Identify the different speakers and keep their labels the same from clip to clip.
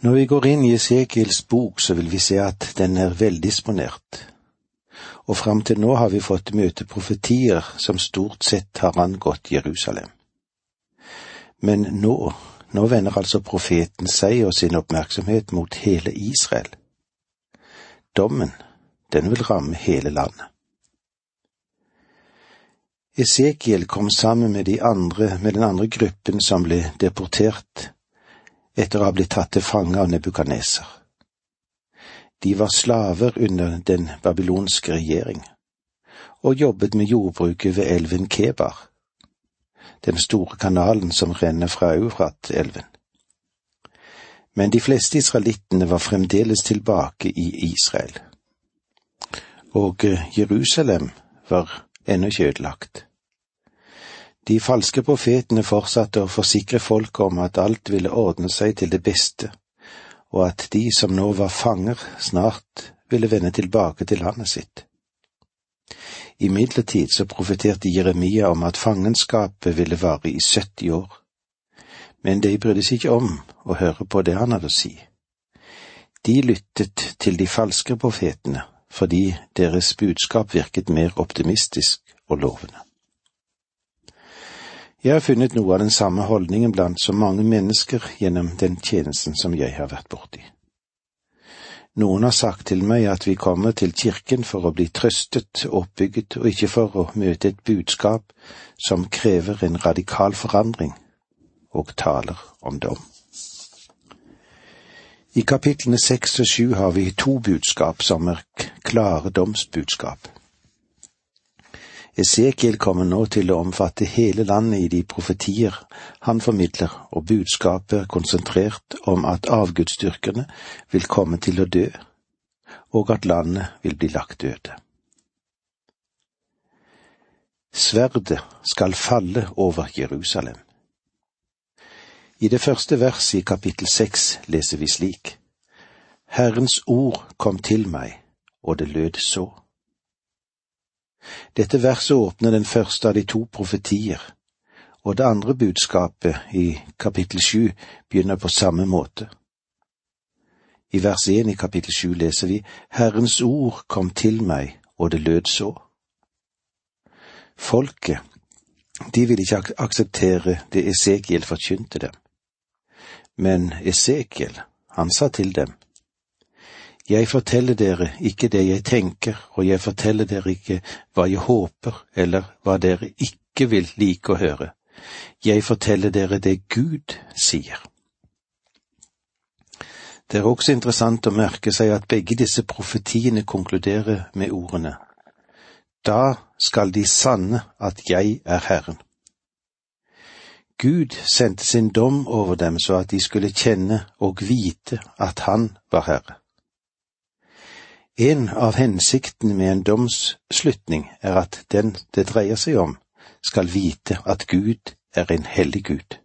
Speaker 1: Når vi går inn i Esekiels bok, så vil vi se at den er veldisponert, og fram til nå har vi fått møte profetier som stort sett har angått Jerusalem. Men nå, nå vender altså profeten seg og sin oppmerksomhet mot hele Israel. Dommen, den vil ramme hele landet. Esekiel kom sammen med, de andre, med den andre gruppen som ble deportert etter å ha blitt tatt til fange av Nebukaneser. De var slaver under den babylonske regjering, og jobbet med jordbruket ved elven Kebar, den store kanalen som renner fra Eurat-elven. Men de fleste israelittene var fremdeles tilbake i Israel, og Jerusalem var ennå ikke ødelagt. De falske profetene fortsatte å forsikre folket om at alt ville ordne seg til det beste, og at de som nå var fanger, snart ville vende tilbake til landet sitt. Imidlertid så profeterte Jeremia om at fangenskapet ville vare i 70 år, men de brydde seg ikke om å høre på det han hadde å si. De lyttet til de falske profetene fordi deres budskap virket mer optimistisk og lovende. Jeg har funnet noe av den samme holdningen blant så mange mennesker gjennom den tjenesten som jeg har vært borti. Noen har sagt til meg at vi kommer til kirken for å bli trøstet oppbygget, og ikke for å møte et budskap som krever en radikal forandring, og taler om dom. I kapitlene seks og sju har vi to budskap som er klare domsbudskap. Esekiel kommer nå til å omfatte hele landet i de profetier han formidler, og budskapet er konsentrert om at avgudsdyrkerne vil komme til å dø, og at landet vil bli lagt døde. Sverdet skal falle over Jerusalem. I det første verset i kapittel seks leser vi slik. Herrens ord kom til meg, og det lød så. Dette verset åpner den første av de to profetier, og det andre budskapet i kapittel sju begynner på samme måte. I vers én i kapittel sju leser vi Herrens ord kom til meg, og det lød så. Folket, de ville ikke akseptere det Esekiel forkynte dem. Men Esekiel, han sa til dem, jeg forteller dere ikke det jeg tenker, og jeg forteller dere ikke hva jeg håper, eller hva dere ikke vil like å høre. Jeg forteller dere det Gud sier. Det er også interessant å merke seg at begge disse profetiene konkluderer med ordene Da skal de sanne at jeg er Herren. Gud sendte sin dom over dem så at de skulle kjenne og vite at Han var Herre. En av hensiktene med en domsslutning er at den det dreier seg om, skal vite at Gud er en hellig Gud.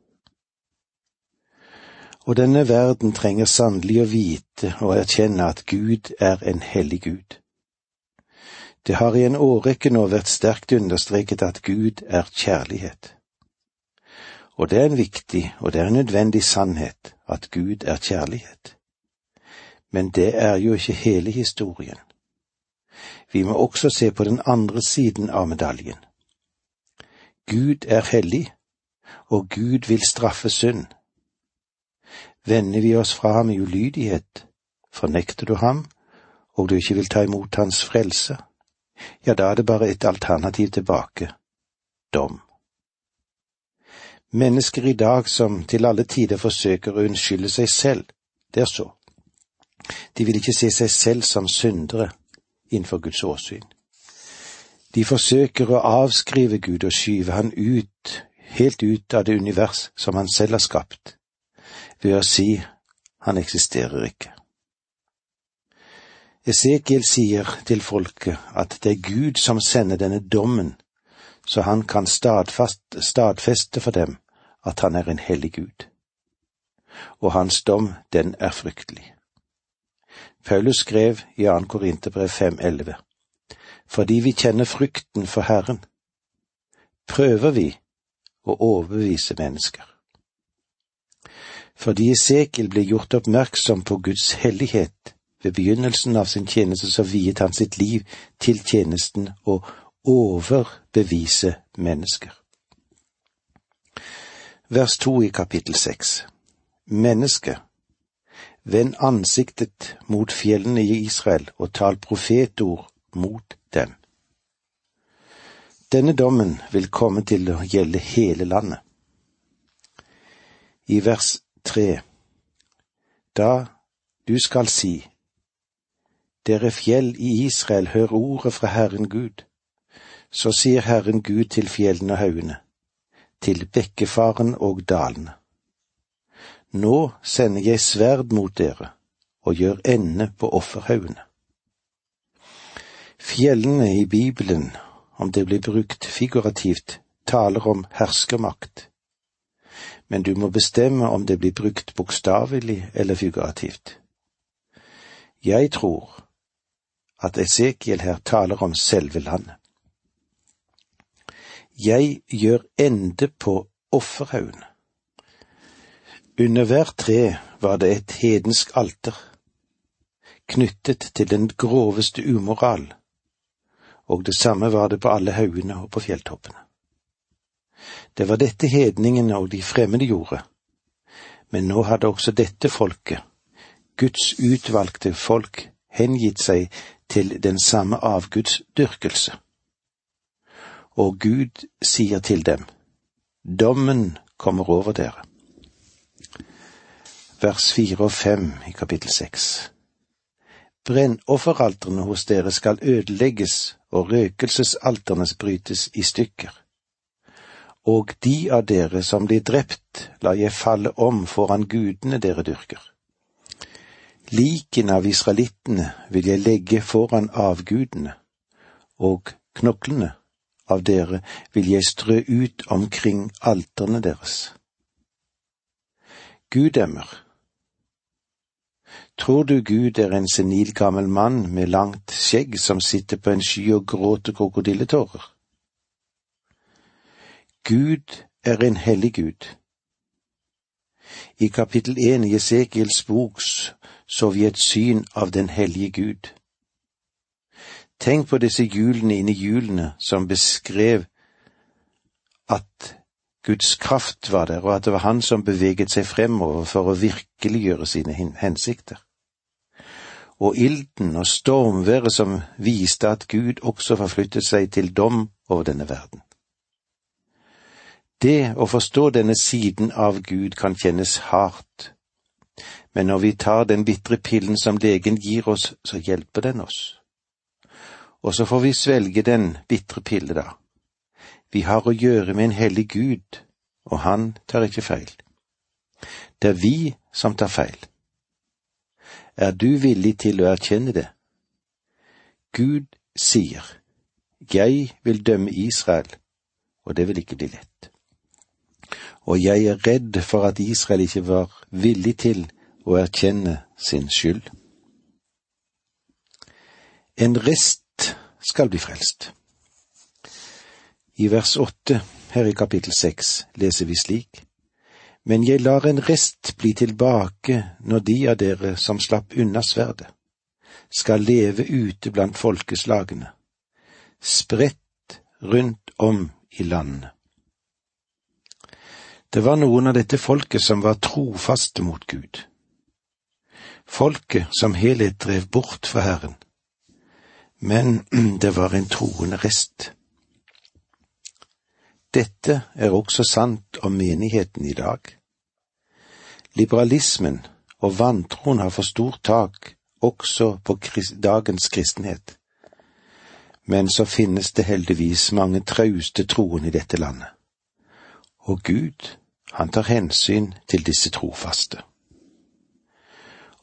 Speaker 1: Og denne verden trenger sannelig å vite og erkjenne at Gud er en hellig Gud. Det har i en årrekke nå vært sterkt understreket at Gud er kjærlighet. Og det er en viktig og det er en nødvendig sannhet at Gud er kjærlighet. Men det er jo ikke hele historien. Vi må også se på den andre siden av medaljen. Gud er hellig, og Gud vil straffe synd. Vender vi oss fra ham i ulydighet, fornekter du ham, og du ikke vil ta imot hans frelse, ja, da er det bare et alternativ tilbake – dom. Mennesker i dag som til alle tider forsøker å unnskylde seg selv, det er så. De vil ikke se seg selv som syndere innenfor Guds åsyn. De forsøker å avskrive Gud og skyve han ut, helt ut av det univers som han selv har skapt, ved å si han eksisterer ikke. Esekiel sier til folket at det er Gud som sender denne dommen, så han kan stadfeste for dem at han er en hellig Gud. Og hans dom, den er fryktelig. Paulus skrev i 2. Korinterbrev 5,11. Fordi vi kjenner frykten for Herren, prøver vi å overbevise mennesker. Fordi Esekiel ble gjort oppmerksom på Guds hellighet ved begynnelsen av sin tjeneste, så viet han sitt liv til tjenesten å overbevise mennesker. Vers to i kapittel seks. Menneske, vend ansiktet mot fjellene i Israel og tal profetord mot dem. Denne dommen vil komme til å gjelde hele landet. I vers tre, da du skal si, dere fjell i Israel, hør ordet fra Herren Gud. Så sier Herren Gud til fjellene og haugene, til bekkefaren og dalene. Nå sender jeg sverd mot dere og gjør ende på offerhaugene. Fjellene i Bibelen, om det blir brukt figurativt, taler om herskermakt. Men du må bestemme om det blir brukt bokstavelig eller figurativt. Jeg tror at Esekiel her taler om selve landet. Jeg gjør ende på offerhaugene. Under hvert tre var det et hedensk alter, knyttet til den groveste umoral, og det samme var det på alle haugene og på fjelltoppene. Det var dette hedningene og de fremmede gjorde, men nå hadde også dette folket, Guds utvalgte folk, hengitt seg til den samme avgudsdyrkelse. Og Gud sier til dem, Dommen kommer over dere vers fire og fem i kapittel seks. Brennofferalterne hos dere skal ødelegges og røkelsesalterne brytes i stykker. Og de av dere som blir drept, lar jeg falle om foran gudene dere dyrker. Liken av israelittene vil jeg legge foran avgudene, og knoklene av dere vil jeg strø ut omkring alterne deres. Gudemmer, Tror du Gud er en senil gammel mann med langt skjegg som sitter på en sky og gråter krokodilletårer? Gud er en hellig Gud. I kapittel én i Esekiels bok så vi et syn av den hellige Gud. Tenk på disse hjulene inni hjulene som beskrev at Guds kraft var der, og at det var han som beveget seg fremover for å virkeliggjøre sine hensikter. Og ilden og stormværet som viste at Gud også forflyttet seg til dom over denne verden. Det å forstå denne siden av Gud kan kjennes hardt, men når vi tar den bitre pillen som legen gir oss, så hjelper den oss. Og så får vi svelge den bitre pille, da vi har å gjøre med en hellig Gud, og han tar ikke feil. Det er vi som tar feil. Er du villig til å erkjenne det? Gud sier, Jeg vil dømme Israel, og det vil ikke bli lett. Og jeg er redd for at Israel ikke var villig til å erkjenne sin skyld. En rest skal bli frelst. I vers åtte her i kapittel seks leser vi slik. Men jeg lar en rest bli tilbake når de av dere som slapp unna sverdet, skal leve ute blant folkeslagene, spredt rundt om i landene. Det var noen av dette folket som var trofaste mot Gud. Folket som helhet drev bort fra Herren, men det var en troende rest. Dette er også sant om menigheten i dag. Liberalismen og vantroen har for stort tak også på dagens kristenhet. Men så finnes det heldigvis mange trauste troende i dette landet. Og Gud, han tar hensyn til disse trofaste.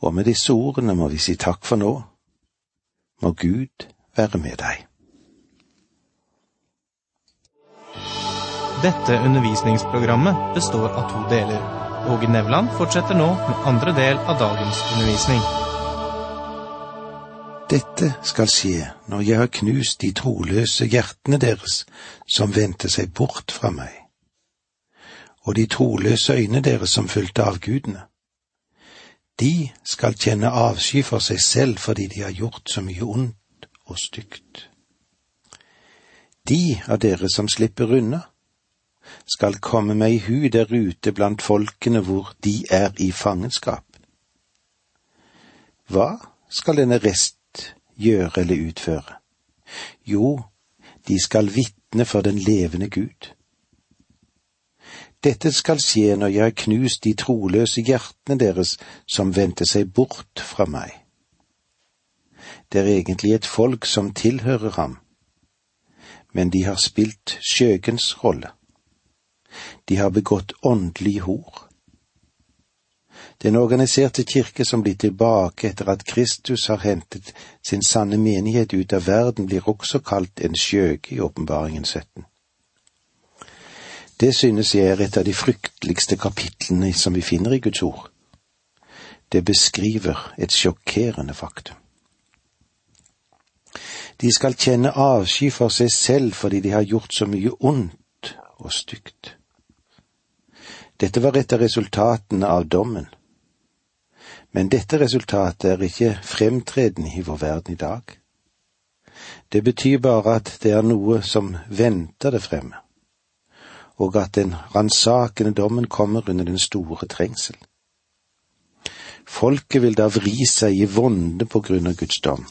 Speaker 1: Og med disse ordene må vi si takk for nå. Må Gud være med deg.
Speaker 2: Dette undervisningsprogrammet består av to deler. Åge Nevland fortsetter nå med andre del av dagens undervisning.
Speaker 1: Dette skal skje når jeg har knust de troløse hjertene deres som vendte seg bort fra meg. og de troløse øyne deres som fulgte avgudene. De skal kjenne avsky for seg selv fordi de har gjort så mye ondt og stygt. De av dere som slipper unna, skal komme meg i hu der ute blant folkene hvor de er i fangenskap. Hva skal denne rest gjøre eller utføre? Jo, de skal vitne for den levende Gud. Dette skal skje når jeg har knust de troløse hjertene deres som vendte seg bort fra meg. Det er egentlig et folk som tilhører ham, men de har spilt skjøgens rolle. De har begått åndelig hor. Den organiserte kirke som blir tilbake etter at Kristus har hentet sin sanne menighet ut av verden, blir også kalt en skjøge i Åpenbaringen 17. Det synes jeg er et av de frykteligste kapitlene som vi finner i Guds ord. Det beskriver et sjokkerende faktum. De skal kjenne avsky for seg selv fordi de har gjort så mye ondt og stygt. Dette var et av resultatene av dommen. Men dette resultatet er ikke fremtredende i vår verden i dag. Det betyr bare at det er noe som venter det fremme og at den ransakende dommen kommer under den store trengsel. Folket vil da vri seg i vonde på grunn av Guds dom.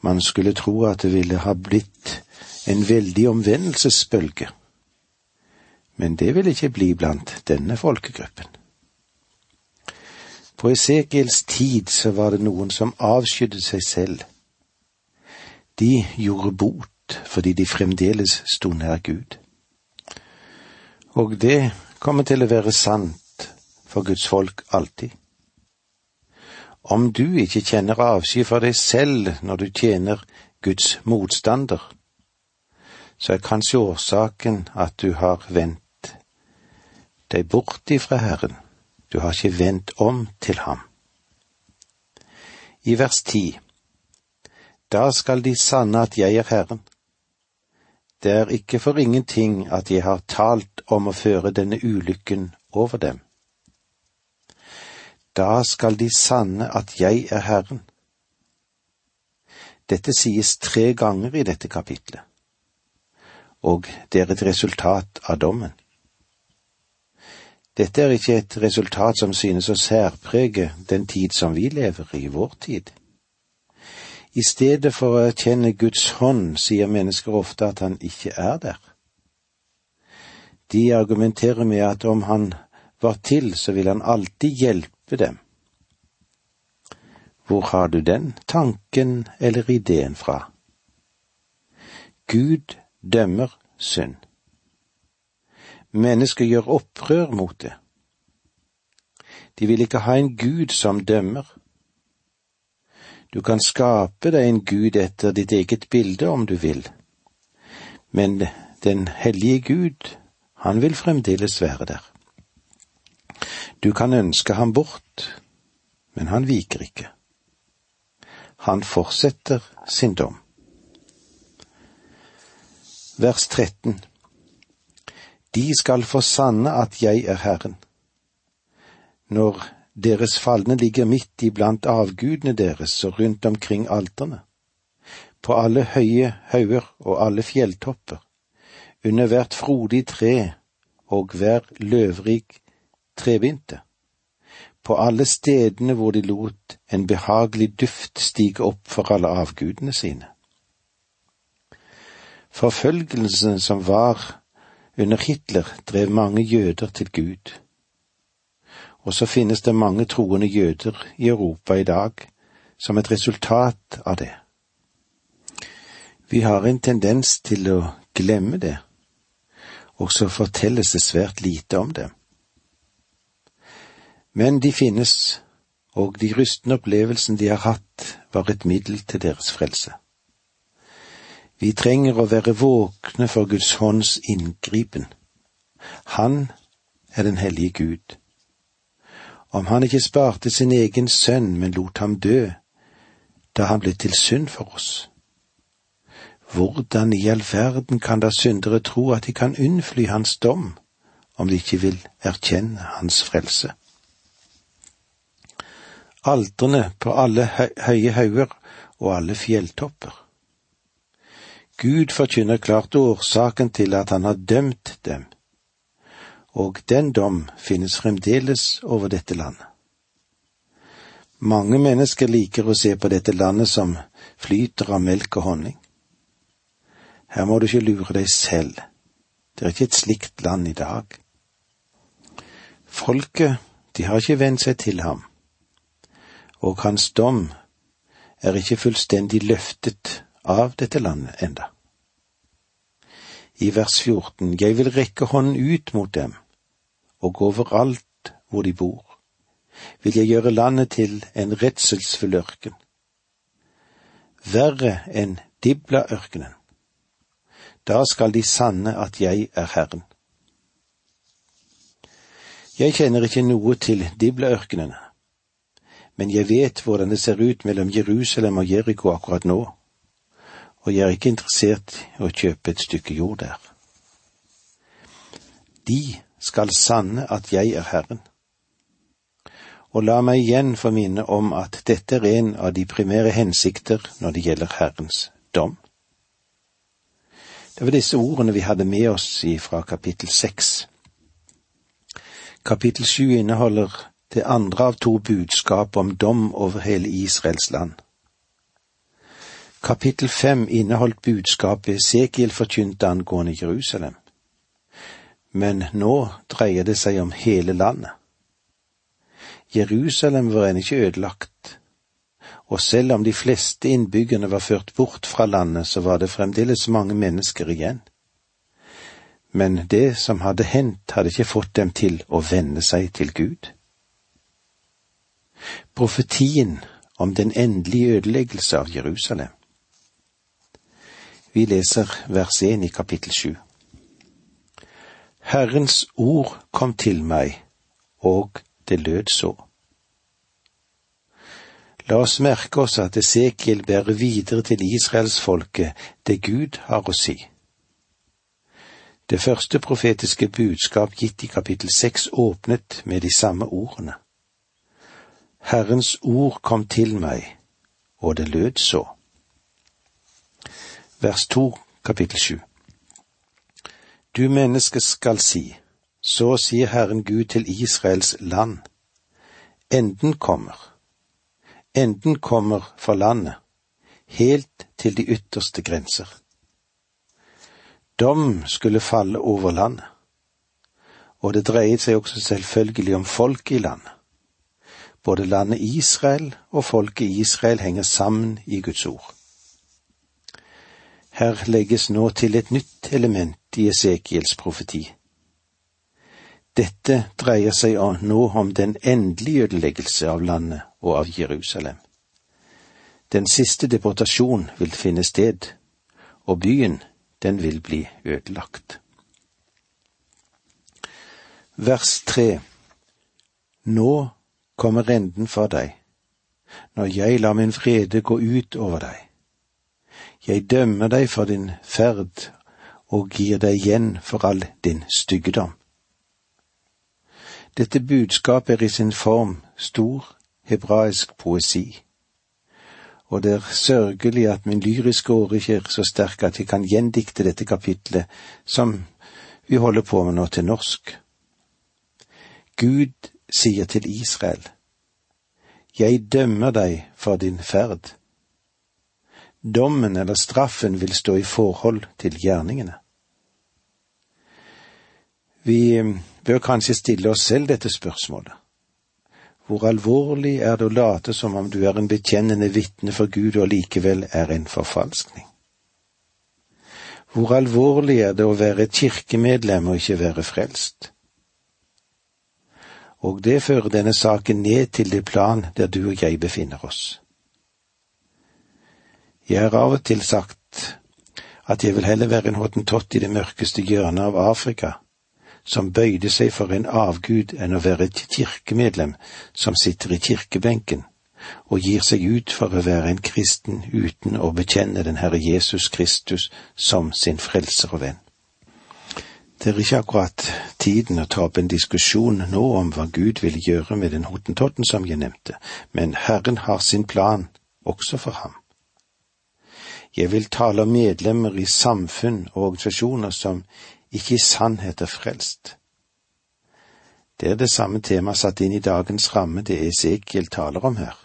Speaker 1: Man skulle tro at det ville ha blitt en veldig omvendelsesbølge, men det vil ikke bli blant denne folkegruppen. På Esekiels tid så var det noen som avskydde seg selv. De gjorde bot fordi de fremdeles sto nær Gud. Og det kommer til å være sant for Guds folk alltid. Om du ikke kjenner avsky for deg selv når du tjener Guds motstander, så er kanskje årsaken at du har vendt deg bort ifra Herren, du har ikke vendt om til ham. I vers ti, da skal de sanne at jeg er Herren. Det er ikke for ingenting at jeg har talt om å føre denne ulykken over dem. Da skal de sanne at jeg er Herren. Dette sies tre ganger i dette kapitlet, og det er et resultat av dommen. Dette er ikke et resultat som synes å særprege den tid som vi lever i, vår tid. I stedet for å erkjenne Guds hånd, sier mennesker ofte at han ikke er der. De argumenterer med at om han var til, så vil han alltid hjelpe dem. Hvor har du den tanken eller ideen fra? Gud dømmer synd. Mennesker gjør opprør mot det. De vil ikke ha en Gud som dømmer. Du kan skape deg en gud etter ditt eget bilde om du vil, men den hellige Gud, han vil fremdeles være der. Du kan ønske ham bort, men han viker ikke. Han fortsetter sin dom. Vers 13 De skal få sanne at jeg er Herren. Når deres falne ligger midt iblant avgudene deres og rundt omkring alterne. På alle høye hauger og alle fjelltopper, under hvert frodig tre og hver løvrik trebinte. På alle stedene hvor de lot en behagelig duft stige opp for alle avgudene sine. Forfølgelsen som var under Hitler, drev mange jøder til Gud og så finnes det mange troende jøder i Europa i dag som et resultat av det. Vi har en tendens til å glemme det, og så fortelles det svært lite om det. Men de finnes, og de rystende opplevelsene de har hatt, var et middel til deres frelse. Vi trenger å være våkne for Guds hånds inngripen. Han er den hellige Gud om han ikke sparte sin egen sønn, men lot ham dø, da han ble til synd for oss. Hvordan i all verden kan da syndere tro at de kan unnfly hans dom, om de ikke vil erkjenne Hans frelse. Aldrene på alle høye hauger og alle fjelltopper. Gud forkynner klart årsaken til at han har dømt dem, og den dom finnes fremdeles over dette landet. Mange mennesker liker å se på dette landet som flyter av melk og honning. Her må du ikke lure deg selv, det er ikke et slikt land i dag. Folket, de har ikke vent seg til ham, og hans dom er ikke fullstendig løftet av dette landet enda. I vers 14, jeg vil rekke hånden ut mot dem, og overalt hvor de bor vil jeg gjøre landet til en redselsfull ørken. Verre enn Dibla-ørkenen. Da skal de sanne at jeg er Herren. Jeg kjenner ikke noe til Dibla-ørkenene, men jeg vet hvordan det ser ut mellom Jerusalem og Jeriko akkurat nå, og jeg er ikke interessert i å kjøpe et stykke jord der. De skal sanne at jeg er Herren og la meg igjen få minne om at dette er en av de primære hensikter når det gjelder Herrens dom. Det var disse ordene vi hadde med oss fra kapittel seks. Kapittel sju inneholder det andre av to budskap om dom over hele Israels land. Kapittel fem inneholdt budskapet Esekiel forkynte angående Jerusalem. Men nå dreier det seg om hele landet. Jerusalem var ennå ikke ødelagt, og selv om de fleste innbyggerne var ført bort fra landet, så var det fremdeles mange mennesker igjen. Men det som hadde hendt, hadde ikke fått dem til å vende seg til Gud. Profetien om den endelige ødeleggelse av Jerusalem. Vi leser vers 1 i kapittel 7. Herrens ord kom til meg, og det lød så. La oss merke oss at Esekiel bærer videre til israelsfolket det Gud har å si. Det første profetiske budskap gitt i kapittel seks åpnet med de samme ordene. Herrens ord kom til meg, og det lød så. Vers to, kapittel sju. Du menneske skal si, så sier Herren Gud til Israels land. Enden kommer. Enden kommer for landet, helt til de ytterste grenser. Dom skulle falle over landet, og det dreiet seg også selvfølgelig om folket i landet. Både landet Israel og folket Israel henger sammen i Guds ord. Her legges nå til et nytt element i Esekiels profeti dette dreier seg nå om den endelige ødeleggelse av landet og av Jerusalem. Den siste deportasjon vil finne sted, og byen, den vil bli ødelagt. Vers tre Nå kommer renden for deg, når jeg lar min vrede gå ut over deg. Jeg dømmer deg for din ferd og gir deg igjen for all din styggedom. Dette budskapet er i sin form stor hebraisk poesi, og det er sørgelig at min lyriske åre ikke er så sterk at jeg kan gjendikte dette kapitlet som vi holder på med nå til norsk. Gud sier til Israel, Jeg dømmer deg for din ferd. Dommen eller straffen vil stå i forhold til gjerningene. Vi bør kanskje stille oss selv dette spørsmålet. Hvor alvorlig er det å late som om du er en bekjennende vitne for Gud og likevel er en forfalskning? Hvor alvorlig er det å være kirkemedlem og ikke være frelst? Og det fører denne saken ned til det plan der du og jeg befinner oss. Jeg har av og til sagt at jeg vil heller være en hottentott i det mørkeste hjørnet av Afrika som bøyde seg for en avgud enn å være et kirkemedlem som sitter i kirkebenken og gir seg ut for å være en kristen uten å bekjenne den Herre Jesus Kristus som sin frelser og venn. Det er ikke akkurat tiden å ta opp en diskusjon nå om hva Gud vil gjøre med den hottentotten som jeg nevnte, men Herren har sin plan også for ham. Jeg vil tale om medlemmer i samfunn og organisasjoner som ikke i sannhet er frelst. Det er det samme temaet satt inn i dagens ramme det Esekiel taler om her.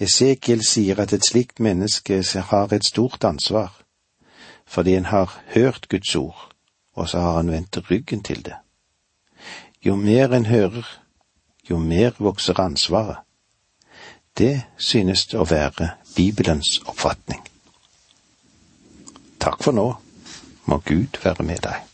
Speaker 1: Esekiel sier at et slikt menneske har et stort ansvar, fordi en har hørt Guds ord og så har han vendt ryggen til det. Jo mer en hører, jo mer vokser ansvaret. Det synes å være Bibelens oppfatning. Takk for nå. Må Gud være med deg.